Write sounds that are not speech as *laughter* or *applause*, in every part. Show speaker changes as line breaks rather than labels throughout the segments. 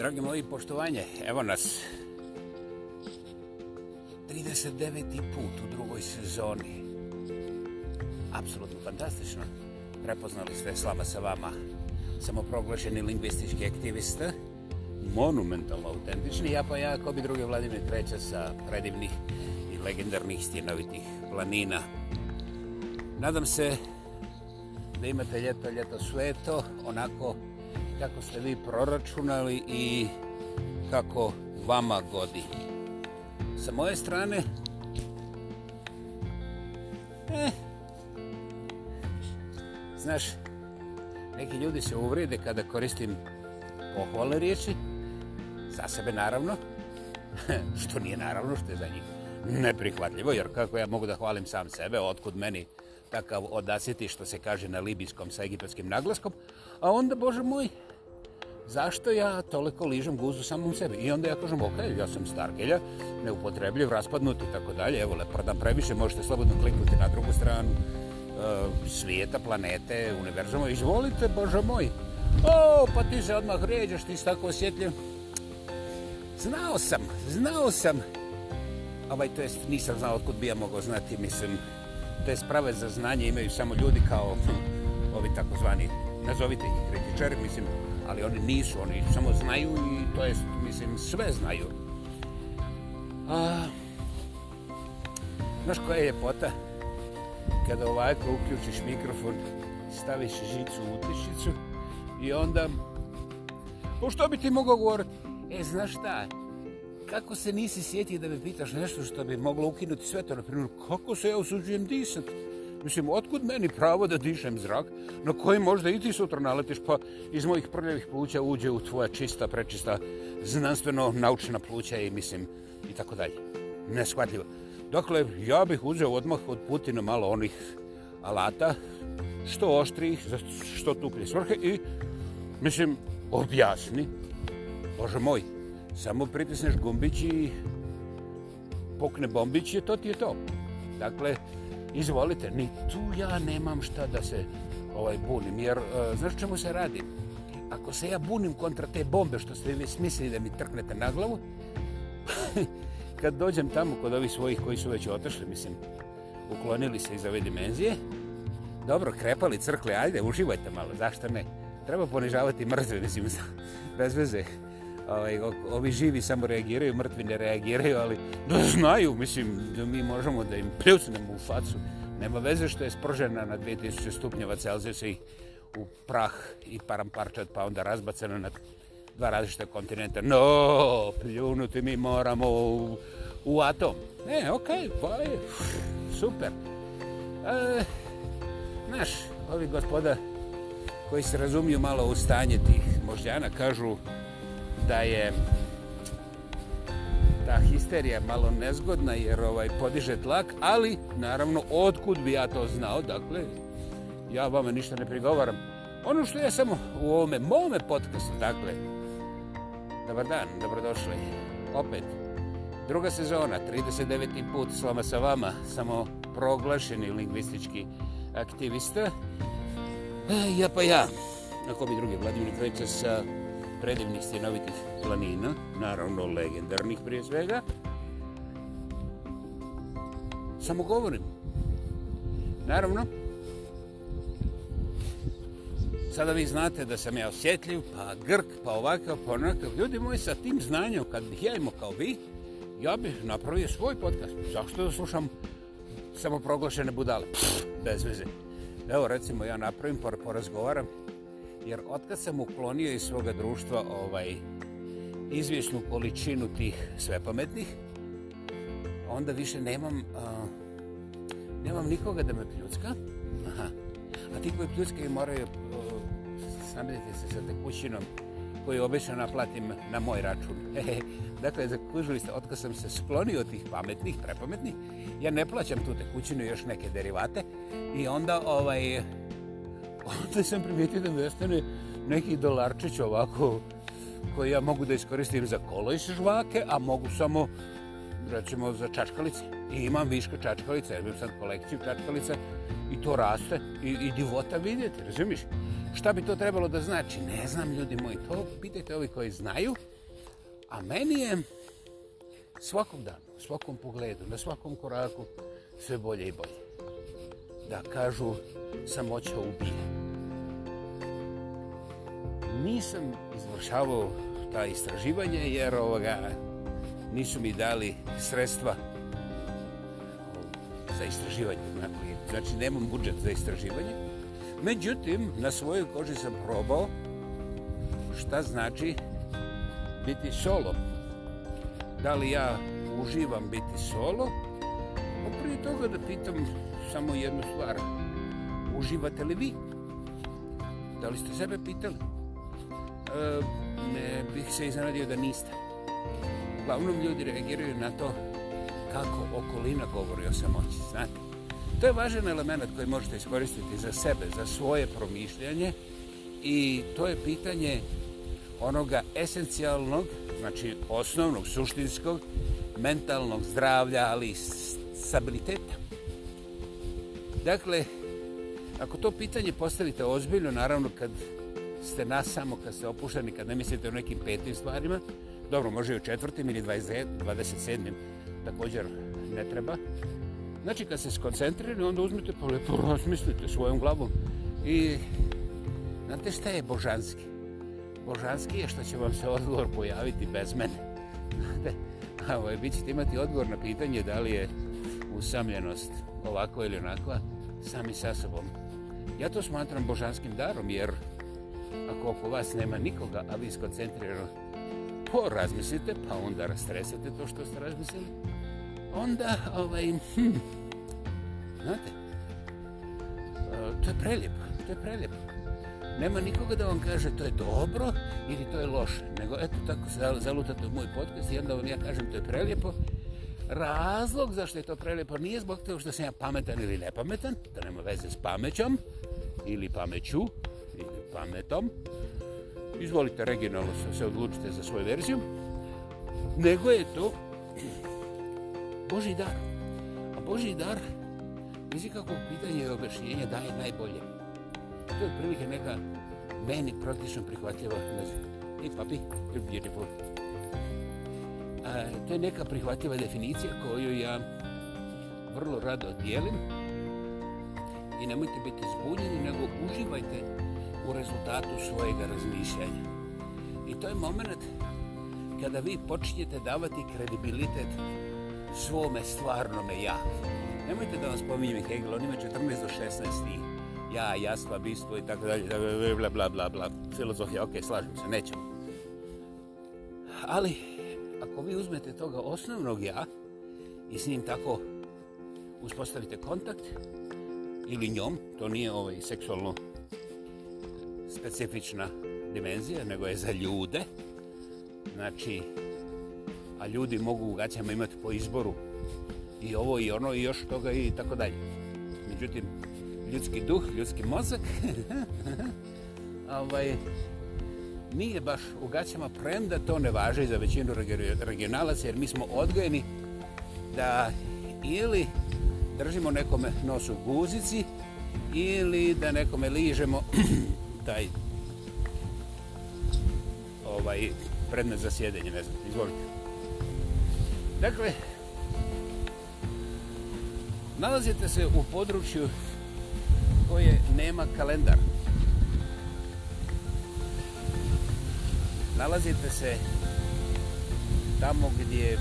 Dragi moji, poštovanje, evo nas. 39. put u drugoj sezoni. Apsolutno fantastično. Prepoznali sve slava sa vama. Samoproglašeni lingvistički aktivista. Monumentalno autentični. Ja pa ja, ko bi drugi Vladimir Treća sa predivnih i legendarnih stjenovitih planina. Nadam se da imate ljeto, ljeto sveto, onako kako ste vi proračunali i kako vama godi. Sa moje strane, eh, znaš, neki ljudi se uvrede kada koristim pohvale riječi, za sebe naravno, *laughs* što nije naravno što je za njih neprihvatljivo, jer kako ja mogu da hvalim sam sebe, otkud meni takav odasjeti što se kaže na libijskom sa egipatskim naglaskom, a onda, Bože moj, zašto ja toliko ližem guzu samom sebi? I onda ja kažem, ok, ja sam stargelja, neupotrebljiv, raspadnut i tako dalje, evo, leprdan previše, možete slobodno kliknuti na drugu stranu uh, svijeta, planete, univerzuma, izvolite, bože moj. O, pa ti se odmah rijeđaš, ti se tako osjetljiv. Znao sam, znao sam, ovaj, to jest, nisam znao otkud bi ja mogao znati, mislim, te sprave za znanje imaju samo ljudi kao ovi takozvani, nazovite ih kritičari, mislim, ali oni nisu, oni samo znaju i to je, mislim, sve znaju. A, znaš koja je ljepota? Kada ovako uključiš mikrofon, staviš žicu u utišicu i onda... O što bi ti mogao govoriti? E, znaš šta? Kako se nisi sjetio da me pitaš nešto što bi moglo ukinuti sve to? Na primjer, kako se ja usuđujem disati? Mislim, otkud meni pravo da dišem zrak na koji možda i ti sutra naletiš pa iz mojih prljavih pluća uđe u tvoja čista, prečista, znanstveno naučena pluća i mislim i tako dalje. Neshvatljivo. Dakle, ja bih uzeo odmah od Putina malo onih alata, što oštrijih, što tuplje svrhe i mislim, objasni. Bože moj, samo pritisneš gumbić i pokne bombić i to ti je to. Dakle, izvolite, ni tu ja nemam šta da se ovaj bunim. Jer, e, znaš čemu se radi? Ako se ja bunim kontra te bombe što ste mi smislili da mi trknete na glavu, *laughs* kad dođem tamo kod ovih svojih koji su već otešli, mislim, uklonili se iz ove dimenzije, dobro, krepali crkle, ajde, uživajte malo, zašto ne? Treba ponižavati mrzve, mislim, bez veze ovaj, ovi živi samo reagiraju, mrtvi ne reagiraju, ali da znaju, mislim, da mi možemo da im pljusnemo u facu. Nema veze što je spržena na 2000 stupnjeva Celzijusa i u prah i param parčat, pa onda razbacena na dva različita kontinenta. No, pljunuti mi moramo u, u atom. E, okej, okay, pa super. E, znaš, ovi gospoda koji se razumiju malo u stanje tih moždjana, kažu, da je ta histerija malo nezgodna jer ovaj podiže tlak, ali naravno otkud bi ja to znao, dakle ja vama ništa ne prigovaram. Ono što ja samo u ovome mome podcastu, dakle, dobar dan, dobrodošli, opet, druga sezona, 39. put slama sa vama, samo proglašeni lingvistički aktivista. E, ja pa ja, ako bi drugi Vladimir Krećas sa uh, predivnih stjenovitih planina, naravno legendarnih prije svega. Samo govorim. Naravno, sada vi znate da sam ja osjetljiv, pa grk, pa ovakav, pa onakav. Ljudi moji, sa tim znanjem, kad bih ja imao kao vi, ja bih napravio svoj podcast. Zašto da slušam samo proglašene budale? Pff, bez veze. Evo, recimo, ja napravim, pa porazgovaram, jer otkad sam uklonio iz svoga društva ovaj izvjesnu količinu tih svepametnih, onda više nemam, a, nemam nikoga da me pljucka, Aha. a ti koji pljuckaju moraju e, sabrediti se sa tekućinom koju obično naplatim na moj račun. *laughs* dakle, zakužili ste, otkad sam se sklonio od tih pametnih, prepametnih, ja ne plaćam tu tekućinu i još neke derivate i onda ovaj, onda *laughs* sam primijetio da mi ostane neki dolarčić ovako koji ja mogu da iskoristim za kolo i žvake, a mogu samo recimo za čačkalice. I imam viška čačkalica, imam sad kolekciju čačkalica i to raste i, i divota vidjeti, razumiš? Šta bi to trebalo da znači? Ne znam, ljudi moji, to pitajte ovi koji znaju. A meni je svakom danu, svakom pogledu, na svakom koraku sve bolje i bolje. Da kažu, samoća ubije nisam izvršavao ta istraživanje jer ovoga nisu mi dali sredstva um, za istraživanje. Znači, nemam budžet za istraživanje. Međutim, na svojoj koži sam probao šta znači biti solo. Da li ja uživam biti solo? Oprije toga da pitam samo jednu stvar. Uživate li vi? Da li ste sebe pitali? ne bih se iznadio da niste. Glavnom ljudi reagiraju na to kako okolina govori o samoći. Znate, to je važan element koji možete iskoristiti za sebe, za svoje promišljanje i to je pitanje onoga esencijalnog, znači osnovnog, suštinskog, mentalnog zdravlja, ali i stabiliteta. Dakle, ako to pitanje postavite ozbiljno, naravno kad ste na samo kad ste opušteni, kad ne mislite o nekim petim stvarima, dobro, može i u četvrtim ili 27. također ne treba. Znači, kad ste skoncentrirani, onda uzmite pa lepo razmislite svojom glavom. I znate šta je božanski? Božanski je što će vam se odgovor pojaviti bez mene. Znate, ovaj, vi ćete imati odgovor na pitanje da li je usamljenost ovako ili onako, sami sa sobom. Ja to smatram božanskim darom, jer ako oko vas nema nikoga, a vi skoncentrirano porazmislite, pa onda rastresate to što ste razmislili, onda, ovaj, hm, znate, e, to je prelijepo, to je prelijepo. Nema nikoga da vam kaže to je dobro ili to je loše, nego eto tako se zalutate u moj podcast i onda vam ja kažem to je prelijepo. Razlog zašto je to prelijepo nije zbog toga što sam ja pametan ili nepametan, to nema veze s pamećom ili pameću, planetom. Izvolite regionalno se odlučite za svoju verziju. Nego je to Boži dar. A Boži dar, bez ikakvog pitanja i objašnjenja, daje najbolje. To je prilike neka meni praktično prihvatljiva nazivna. Hey, papi, you're beautiful. A, to je neka prihvatljiva definicija koju ja vrlo rado dijelim. I nemojte biti zbunjeni, nego uživajte u rezultatu svojega razmišljanja. I to je moment kada vi počinjete davati kredibilitet svome stvarnome ja. Nemojte da vam spominjem Hegel, on ima 14 do 16. Ja, jasno, bistvo i tako dalje, bla, bla, bla, bla, filozofija, ok, slažem se, nećemo. Ali, ako vi uzmete toga osnovnog ja i s njim tako uspostavite kontakt ili njom, to nije ovaj seksualno specifična dimenzija, nego je za ljude. Znači, a ljudi mogu u gaćama imati po izboru i ovo i ono i još toga i tako dalje. Međutim, ljudski duh, ljudski mozak, *laughs* ovaj, nije baš u gaćama, premda to ne važe za većinu regionalaca, jer mi smo odgojeni da ili držimo nekome nos u guzici, ili da nekome ližemo *clears throat* taj ovaj predmet za sjedenje, ne znam, izvolite. Dakle, nalazite se u području koje nema kalendar. Nalazite se tamo gdje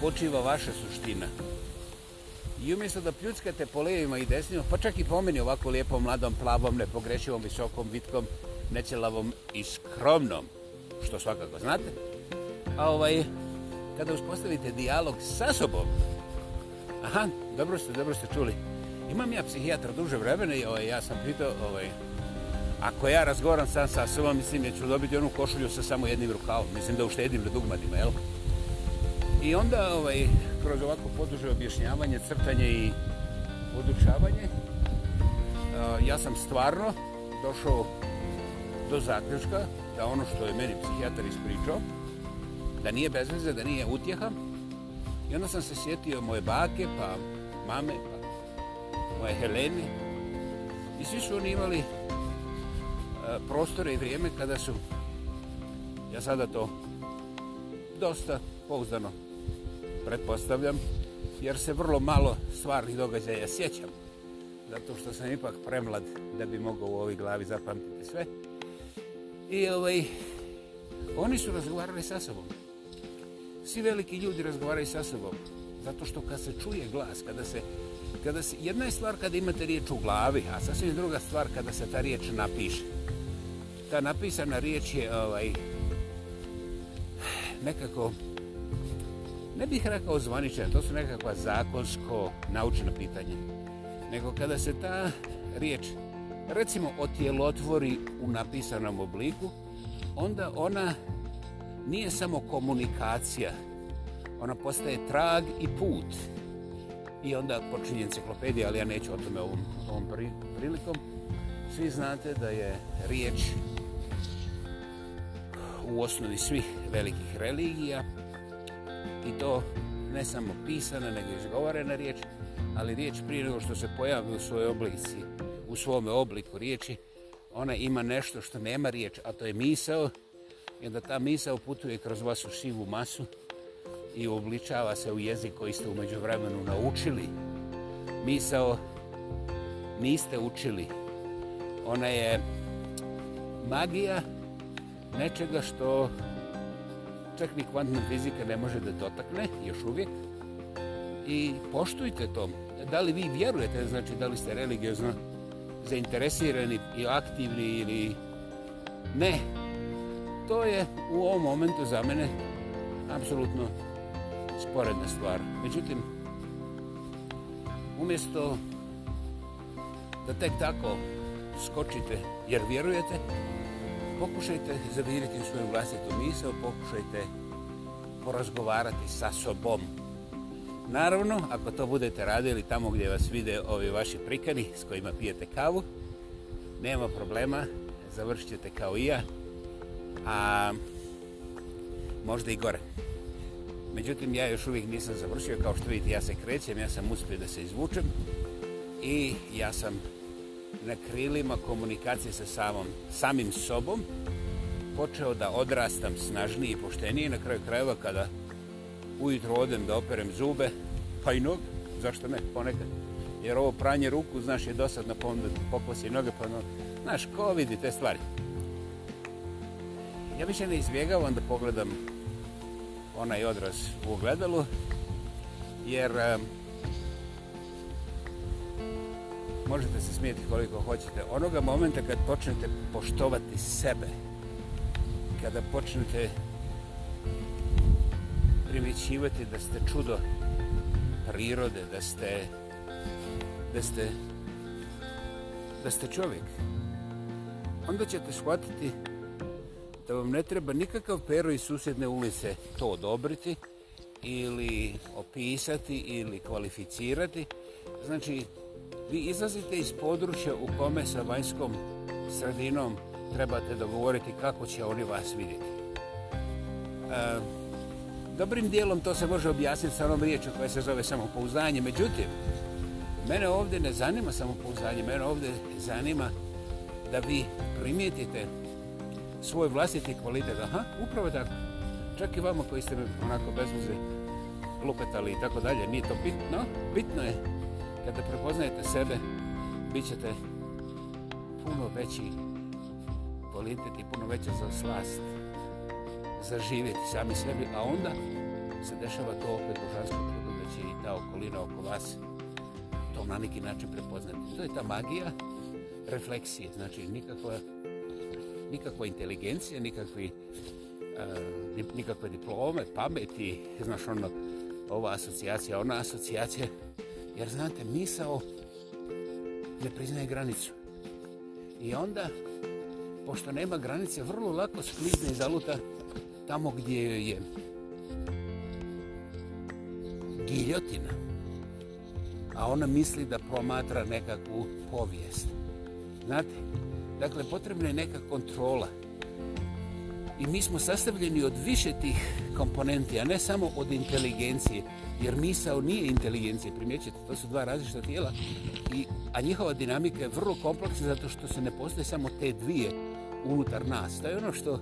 počiva vaša suština. Hvala. I umjesto da pljuckate po levima i desnima, pa čak i pomeni ovako lijepom, mladom, plavom, nepogrešivom, visokom, vitkom, nećelavom i skromnom, što svakako znate, a ovaj, kada uspostavite dijalog sa sobom, aha, dobro ste, dobro ste čuli, imam ja psihijatra duže vremena i ovaj, ja sam pitao, ovaj, ako ja razgovaram sam sa sobom, mislim, ja ću dobiti onu košulju sa samo jednim rukavom, mislim da uštedim na dugmanima, jel? Ovaj. I onda ovaj, kroz ovako poduže objašnjavanje, crtanje i odučavanje, ja sam stvarno došao do zaključka da ono što je meni psihijatar ispričao, da nije bezveze, da nije utjeha. I onda sam se sjetio moje bake, pa mame, pa moje Helene. I svi su oni imali prostore i vrijeme kada su, ja sada to dosta pouzdano pretpostavljam, jer se vrlo malo stvarnih događaja sjećam, zato što sam ipak premlad da bi mogao u ovoj glavi zapamtiti sve. I ovaj, oni su razgovarali sa sobom. Svi veliki ljudi razgovaraju sa sobom, zato što kad se čuje glas, kada se, kada se, jedna je stvar kada imate riječ u glavi, a sasvim druga stvar kada se ta riječ napiše. Ta napisana riječ je ovaj, nekako ne bih rekao zvanično, to su nekakva zakonsko naučno pitanje, nego kada se ta riječ, recimo, otjelotvori u napisanom obliku, onda ona nije samo komunikacija, ona postaje trag i put. I onda počinje enciklopedija, ali ja neću o tome ovom, ovom pri, prilikom. Svi znate da je riječ u osnovi svih velikih religija, i to ne samo pisana, nego izgovorena riječ, ali riječ prije nego što se pojavi u svojoj oblici, u svome obliku riječi, ona ima nešto što nema riječ, a to je misao, i onda ta misao putuje kroz vas u sivu masu i obličava se u jezik koji ste umeđu vremenu naučili. Misao niste učili, ona je magija nečega što čak ni kvantna fizika ne može da dotakne, još uvijek. I poštujte to. Da li vi vjerujete, znači da li ste religiozno zainteresirani i aktivni ili ne. To je u ovom momentu za mene apsolutno sporedna stvar. Međutim, umjesto da tek tako skočite jer vjerujete, Pokušajte zaviriti u svoju vlastitu misel, pokušajte porazgovarati sa sobom. Naravno, ako to budete radili tamo gdje vas vide ovi vaši prikani s kojima pijete kavu, nema problema, završit ćete kao i ja, a možda i gore. Međutim, ja još uvijek nisam završio, kao što vidite, ja se krećem, ja sam uspio da se izvučem i ja sam na krilima komunikacije sa samom, samim sobom počeo da odrastam snažnije i poštenije na kraju krajeva kada ujutro odem da operem zube, pa i nog, zašto ne, ponekad. Jer ovo pranje ruku, znaš, je dosadno pomoći, poklasi noge, pa no, znaš, COVID i te stvari. Ja više ne izbjegavam da pogledam onaj odraz u ogledalu, jer um, možete se smijeti koliko hoćete. Onoga momenta kad počnete poštovati sebe, kada počnete primjećivati da ste čudo prirode, da ste da ste da ste čovjek, onda ćete shvatiti da vam ne treba nikakav pero iz susjedne ulice to odobriti ili opisati ili kvalificirati. Znači, Vi izlazite iz područja u kome sa vanjskom sredinom trebate dogovoriti kako će oni vas vidjeti. E, dobrim dijelom to se može objasniti sa onom riječom koja se zove samopouzdanje. Međutim, mene ovdje ne zanima samopouzdanje, mene ovdje zanima da vi primijetite svoj vlastiti kvalitet. Aha, upravo tako. Čak i vama koji ste me onako bez muze lupetali i tako dalje, nije to bitno. Bitno je kada prepoznajete sebe, bit ćete puno veći kvalitet i puno veća za slast, za živjeti sami sebi, a onda se dešava to opet u žanskom trudu, da će i ta okolina oko vas to na neki način prepoznati. To je ta magija refleksije, znači nikakva, nikakva inteligencija, nikakvi, uh, nikakve diplome, pameti, znaš ono, ova asocijacija, ona asocijacija, Jer znate, misao ne priznaje granicu. I onda, pošto nema granice, vrlo lako sklizne i zaluta tamo gdje joj je giljotina. A ona misli da promatra nekakvu povijest. Znate, dakle, potrebna je neka kontrola i mi smo sastavljeni od više tih komponenti, a ne samo od inteligencije, jer misao nije inteligencija, primjećete, to su dva različita tijela, i, a njihova dinamika je vrlo kompleksna zato što se ne postoje samo te dvije unutar nas. To je ono što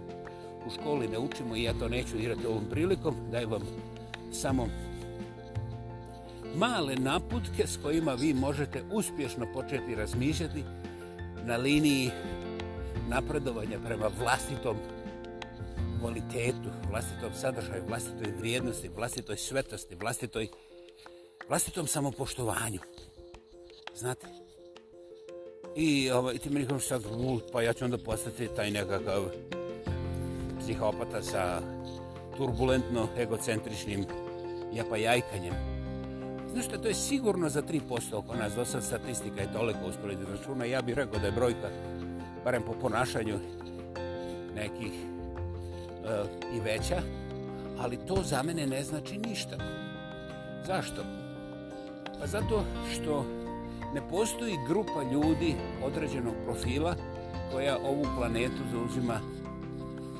u školi ne učimo i ja to neću dirati ovom prilikom, daj vam samo male naputke s kojima vi možete uspješno početi razmišljati na liniji napredovanja prema vlastitom kvalitetu, vlastitom sadržaju, vlastitoj vrijednosti, vlastitoj svetosti, vlastitoj, vlastitom samopoštovanju. Znate? I, ovo, i ti mi nikom sad, pa ja ću onda postati taj nekakav psihopata sa turbulentno egocentričnim japajajkanjem. Znaš što, to je sigurno za 3% oko nas, do sad statistika je toliko usporedi računa, ja bih rekao da je brojka, barem po ponašanju nekih i veća, ali to za mene ne znači ništa. Zašto? Pa zato što ne postoji grupa ljudi određenog profila koja ovu planetu zauzima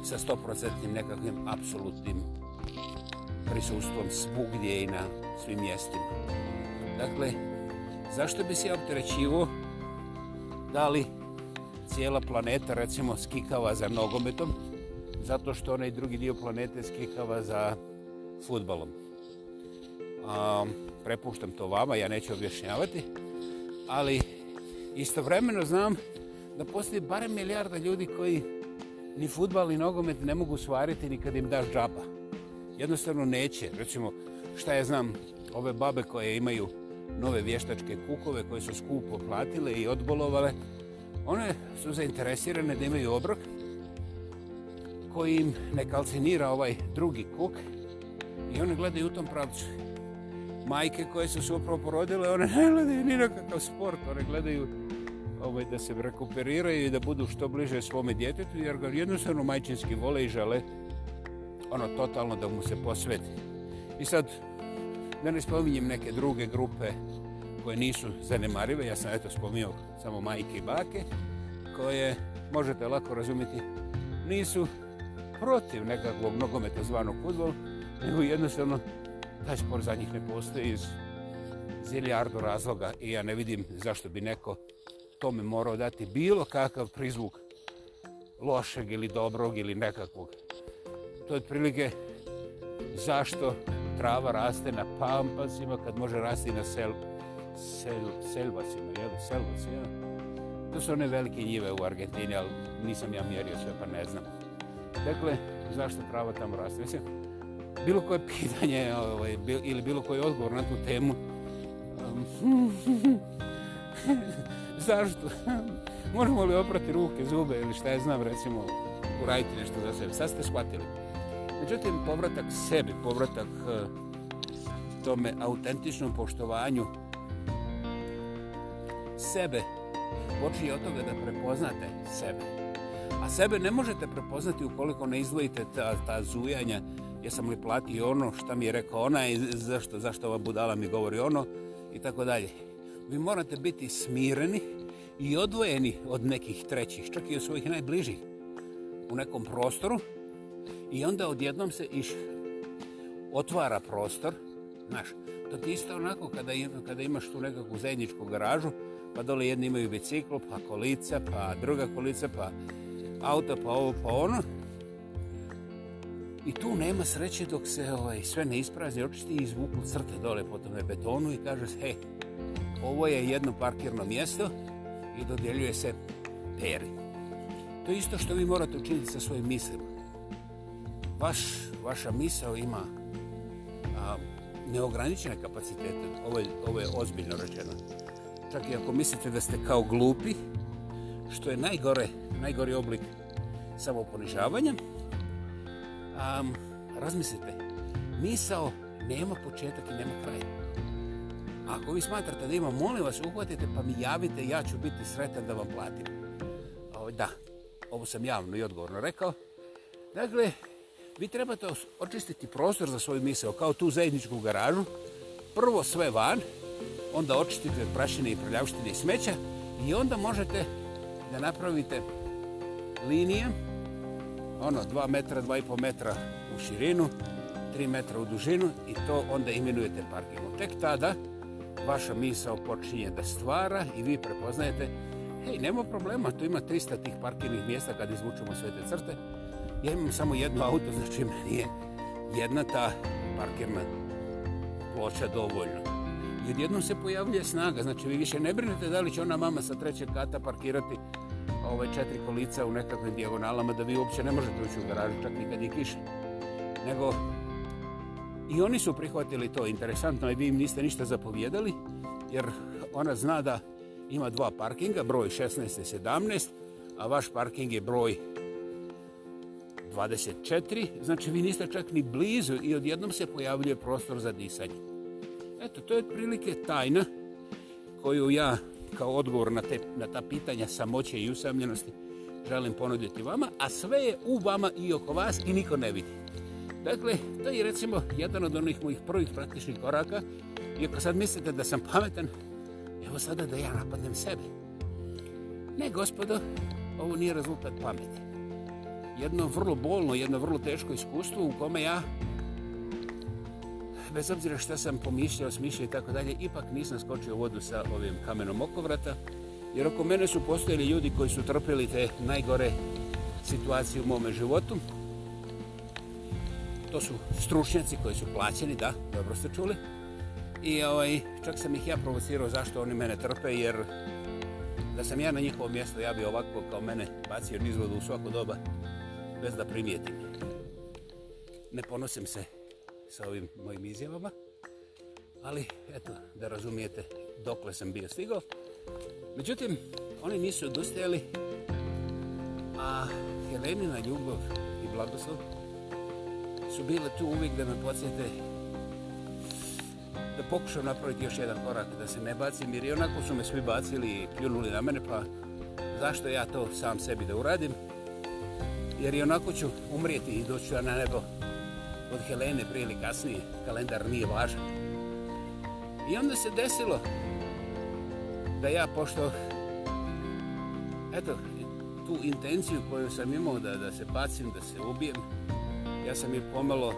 sa 100% nekakvim apsolutnim prisustvom svugdje i na svim mjestima. Dakle, zašto bi se ja opterećivo da li cijela planeta, recimo, skikava za nogometom, zato što onaj drugi dio planete skihava za futbalom. A, prepuštam to vama, ja neću objašnjavati, ali istovremeno znam da postoji barem milijarda ljudi koji ni futbal ni nogomet ne mogu svariti ni kad im daš džaba. Jednostavno neće. Recimo, šta ja znam, ove babe koje imaju nove vještačke kukove koje su skupo platile i odbolovale, one su zainteresirane da imaju obrok, koji im ne kalcinira ovaj drugi kuk i one gledaju u tom pravcu. Majke koje su se upravo porodile, one ne gledaju ni nekakav sport, one gledaju ovaj, da se rekuperiraju i da budu što bliže svome djetetu, jer ga jednostavno majčinski vole i žele ono totalno da mu se posveti. I sad, da ne spominjem neke druge grupe koje nisu zanemarive, ja sam eto spominjao samo majke i bake, koje možete lako razumjeti, nisu protiv nekakvog nogometa zvanog futbol, nego jednostavno taj spor za njih ne postoji iz zilijardu razloga i ja ne vidim zašto bi neko tome morao dati bilo kakav prizvuk lošeg ili dobrog ili nekakvog. To je otprilike zašto trava raste na pampasima kad može rasti na sel, sel, selvacima, jel? Selvacima, jel? To su one velike njive u Argentini, ali nisam ja mjerio sve pa ne znam. Dakle, zašto prava tamo raste? Mislim, bilo koje *laughs* pitanje ovaj, ili bilo koji odgovor na tu temu, um, *laughs* zašto? *laughs* Možemo li oprati ruke, zube ili šta je znam, recimo, uraditi nešto za sebe? Sad ste shvatili. Međutim, povratak sebi, povratak eh, tome autentičnom poštovanju sebe, počinje od toga da prepoznate sebe. A sebe ne možete prepoznati ukoliko ne izvojite ta, ta zujanja. Jesam li platio ono što mi je rekao ona i zašto, zašto ova budala mi govori ono i tako dalje. Vi morate biti smireni i odvojeni od nekih trećih, čak i od svojih najbližih u nekom prostoru i onda odjednom se iš otvara prostor. Znaš, to ti isto onako kada, kada imaš tu nekakvu zajedničku garažu, pa dole jedni imaju biciklo, pa kolica, pa druga kolica, pa auta pa ovo pa ono. I tu nema sreće dok se ovaj, sve ne isprazni, očisti i izvuku crte dole po tome betonu i kaže se, hej, ovo je jedno parkirno mjesto i dodjeljuje se peri. To je isto što vi morate učiniti sa svojim mislima. Vaš, vaša misao ima a, neograničene kapacitete, ovo je, ovo je ozbiljno rečeno. Čak i ako mislite da ste kao glupi, što je najgore, najgori oblik samoponižavanja. Um, razmislite, misao nema početak i nema kraj. Ako vi smatrate da ima, molim vas, uhvatite pa mi javite, ja ću biti sretan da vam platim. O, da, ovo sam javno i odgovorno rekao. Dakle, vi trebate očistiti prostor za svoju misao, kao tu zajedničku garažu. Prvo sve van, onda očistite prašine i prljavštine i smeća i onda možete da napravite linije, ono, 2 metra, 2,5 metra u širinu, 3 metra u dužinu i to onda imenujete parkingom. Tek tada vaša misao počinje da stvara i vi prepoznajete, hej, nema problema, tu ima 300 tih parkirnih mjesta kad izvučemo sve te crte, ja imam samo jedno auto, znači meni je jedna ta parkirna ploča dovoljno. I odjednom se pojavlja snaga, znači vi više ne brinete da li će ona mama sa trećeg kata parkirati ovaj četiri kolica u nekakvim dijagonalama da vi uopće ne možete ući u garažu čak nikad i kiši. Nego i oni su prihvatili to interesantno i vi im niste ništa zapovjedali jer ona zna da ima dva parkinga, broj 16 i 17, a vaš parking je broj 24, znači vi niste čak ni blizu i odjednom se pojavljuje prostor za disanje. Eto, to je otprilike tajna koju ja kao odgovor na, te, na ta pitanja samoće i usamljenosti želim ponuditi vama, a sve je u vama i oko vas i niko ne vidi. Dakle, to je recimo jedan od onih mojih prvih praktičnih koraka. I ako sad mislite da sam pametan, evo sada da ja napadnem sebe. Ne, gospodo, ovo nije rezultat pameti. Jedno vrlo bolno, jedno vrlo teško iskustvo u kome ja bez obzira što sam pomišljao, smišljao i tako dalje, ipak nisam skočio vodu sa ovim kamenom okovrata, jer oko mene su postojili ljudi koji su trpili te najgore situacije u mome životu. To su stručnjaci koji su plaćeni, da, dobro ste čuli. I ovaj, čak sam ih ja provocirao zašto oni mene trpe, jer da sam ja na njihovo mjesto, ja bi ovako kao mene bacio nizvodu u svaku doba, bez da primijetim. Ne ponosim se sa ovim mojim izjavama. Ali, eto, da razumijete dokle sam bio stigao. Međutim, oni nisu odustajali, a Helenina ljubav i blagoslov su bile tu uvijek da me podsjete da pokušam napraviti još jedan korak, da se ne bacim, jer i onako su me svi bacili i kljunuli na mene, pa zašto ja to sam sebi da uradim? Jer i onako ću umrijeti i doću na nebo Helene prije ili kasnije, kalendar nije važan. I onda se desilo da ja pošto eto, tu intenciju koju sam imao da, da se pacim, da se ubijem, ja sam je pomalo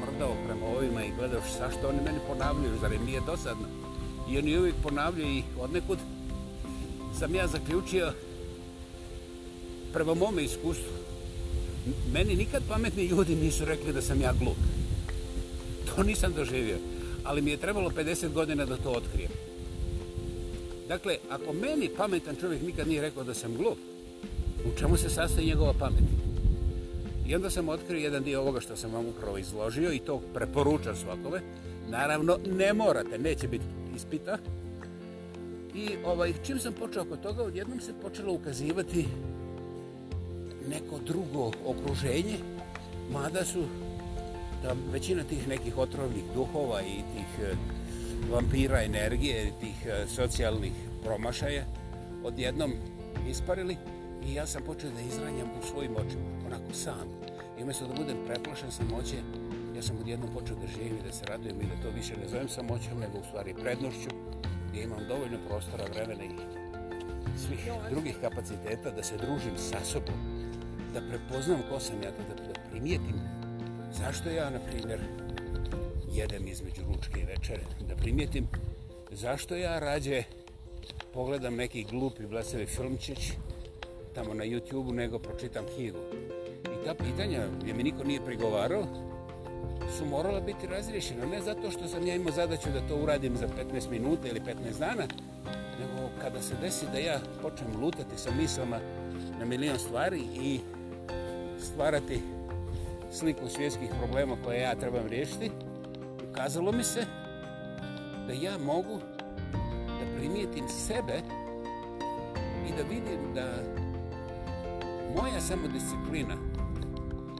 mrdao prema ovima i gledao šta što oni meni ponavljaju, zar mi je dosadno. I oni uvijek ponavljaju i odnekud sam ja zaključio prema mome iskustvu meni nikad pametni ljudi nisu rekli da sam ja glup. To nisam doživio, ali mi je trebalo 50 godina da to otkrijem. Dakle, ako meni pametan čovjek nikad nije rekao da sam glup, u čemu se sastoji njegova pamet? I onda sam otkrio jedan dio ovoga što sam vam upravo izložio i to preporučam svakove. Naravno, ne morate, neće biti ispita. I ovaj, čim sam počeo oko toga, odjednom se počelo ukazivati neko drugo okruženje, mada su da većina tih nekih otrovnih duhova i tih e, vampira energije i tih e, socijalnih promašaja odjednom isparili i ja sam počeo da izranjam u svojim očima, onako sam. I umjesto da budem preplašen samoće, ja sam odjednom počeo da živim i da se radujem i da to više ne zovem samoćom, nego u stvari prednošću gdje imam dovoljno prostora, vremena i svih drugih kapaciteta da se družim sa sobom, da prepoznam ko sam ja, da, da primijetim zašto ja, na primjer, jedem između ručke i večere, da primijetim zašto ja rađe pogledam neki glupi blesevi filmčić tamo na YouTube-u nego pročitam knjigu. I ta pitanja, gdje mi niko nije prigovarao, su morala biti razriješena. Ne zato što sam ja imao zadaću da to uradim za 15 minuta ili 15 dana, nego kada se desi da ja počnem lutati sa mislama na milion stvari i stvarati sliku svjetskih problema koje ja trebam riješiti, ukazalo mi se da ja mogu da primijetim sebe i da vidim da moja samodisciplina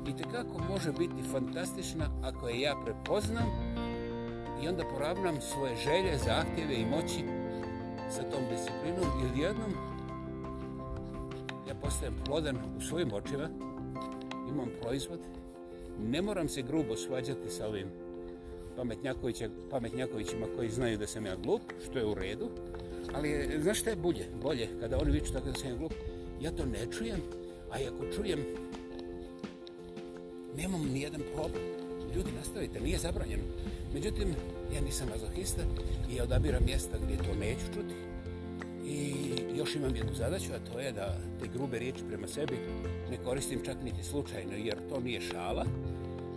i tekako može biti fantastična ako je ja prepoznam i onda poravnam svoje želje, zahtjeve i moći sa tom disciplinom i odjednom ja postajem plodan u svojim očima, imam proizvod, ne moram se grubo svađati sa ovim pametnjakovića, pametnjakovićima koji znaju da sam ja glup, što je u redu, ali znaš šta je bolje, bolje kada oni viču tako da sam ja glup, ja to ne čujem, a ako čujem, nemam nijedan problem. Ljudi, nastavite, nije zabranjeno. Međutim, ja nisam mazohista i ja odabiram mjesta gdje to neću čuti još imam jednu zadaću, a to je da te grube riječi prema sebi ne koristim čak niti slučajno, jer to nije šala.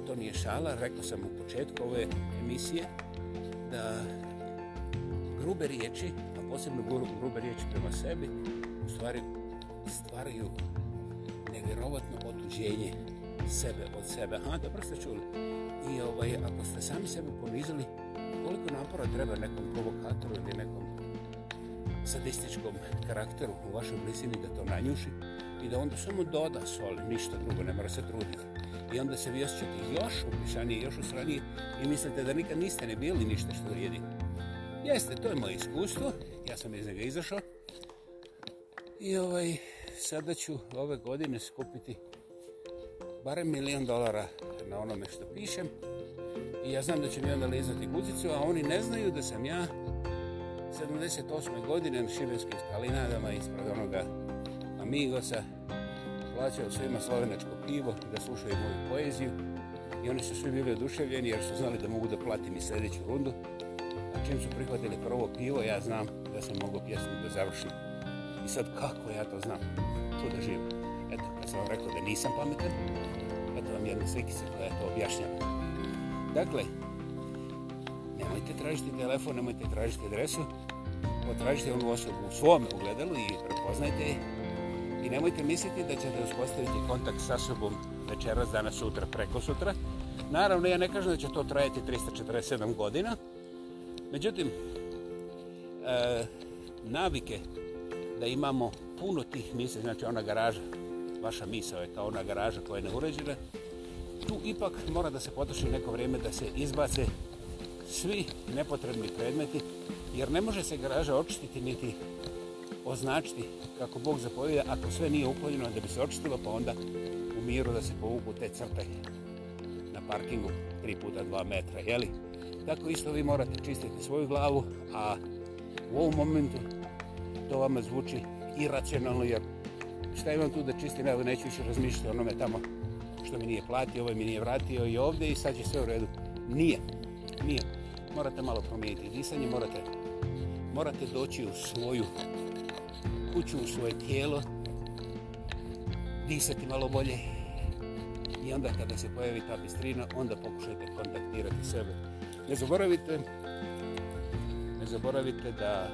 To nije šala, rekao sam u početku ove emisije, da grube riječi, a posebno grube riječi prema sebi, u stvari stvaraju nevjerovatno otuđenje sebe od sebe. Aha, dobro ste čuli. I ovaj, ako ste sami sebe ponizili, koliko napora treba nekom provokatoru ili nekom sadističkom karakteru u vašoj blizini da to nanjuši i da onda samo doda soli, ništa drugo, ne mora se truditi. I onda se vi osjećate još upišanije, još usranije i mislite da nikad niste ne bili ništa što jedi. Jeste, to je moje iskustvo, ja sam iz njega izašao. I ovaj, sada ću ove godine skupiti barem milijon dolara na onome što pišem. I ja znam da će mi onda lizati guzicu, a oni ne znaju da sam ja 1978. godine na šibenskim skalinadama ispred onoga Amigosa plaćao svima slovenačko pivo da slušaju moju poeziju i oni su svi bili oduševljeni jer su znali da mogu da platim i sljedeću rundu. A čim su prihvatili prvo pivo, ja znam da sam mogao pjesmu da završim. I sad kako ja to znam? Tu da živim. Eto, kad sam vam rekao da nisam pametan, eto vam jedna slikica koja to objašnjava. Dakle, nemojte tražiti telefon, nemojte tražiti adresu, potražite onu osobu u svom ugledalu i prepoznajte je. I nemojte misliti da ćete uspostaviti kontakt sa sobom večeras, danas, sutra, preko sutra. Naravno, ja ne kažem da će to trajati 347 godina. Međutim, e, navike da imamo puno tih misle, znači ona garaža, vaša misla je kao ona garaža koja je neuređena, tu ipak mora da se potroši neko vrijeme da se izbace svi nepotrebni predmeti jer ne može se garaža očistiti niti označiti kako Bog zapovijeda ako sve nije uklonjeno da bi se očistilo pa onda u miru da se povuku te crte na parkingu 3 puta 2 metra, jeli? Tako isto vi morate čistiti svoju glavu, a u ovom momentu to vama zvuči iracionalno, jer šta imam tu da čistim, evo neću više razmišljati onome tamo što mi nije platio, ovaj mi nije vratio i ovdje i sad će sve u redu. Nije, nije. Morate malo promijeniti disanje, morate morate doći u svoju kuću, u svoje tijelo, disati malo bolje i onda kada se pojavi ta bistrina, onda pokušajte kontaktirati sebe. Ne zaboravite, ne zaboravite da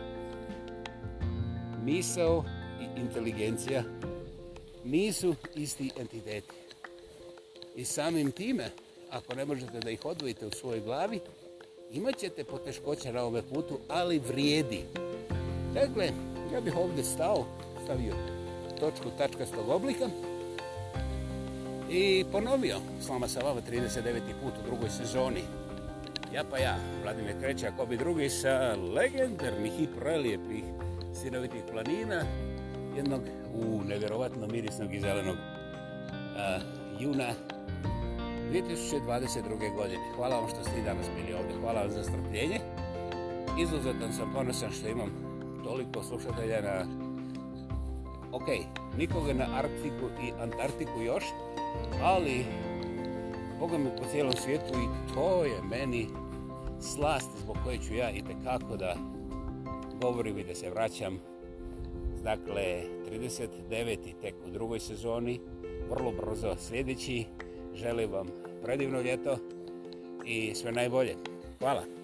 misao i inteligencija nisu isti entiteti. I samim time, ako ne možete da ih odvojite u svojoj glavi, imat ćete poteškoća na ovome putu, ali vrijedi. Dakle, ja bih ovdje stao, stavio točku tačkastog oblika i ponovio Slama Salava 39. put u drugoj sezoni. Ja pa ja, Vladimir Kreća, ako bi drugi sa legendarnih i prelijepih sinovitih planina, jednog u nevjerovatno mirisnog i zelenog uh, juna 2022. godine. Hvala vam što ste i danas bili ovdje. Hvala vam za strpljenje. Izuzetan sam ponosan što imam toliko slušatelja na... Ok, nikoga na Arktiku i Antarktiku još, ali Boga mi po cijelom svijetu i to je meni slast zbog koje ću ja i tekako da govorim i da se vraćam. Dakle, 39. tek u drugoj sezoni, vrlo brzo sljedeći želim vam predivno ljeto i sve najbolje. Hvala.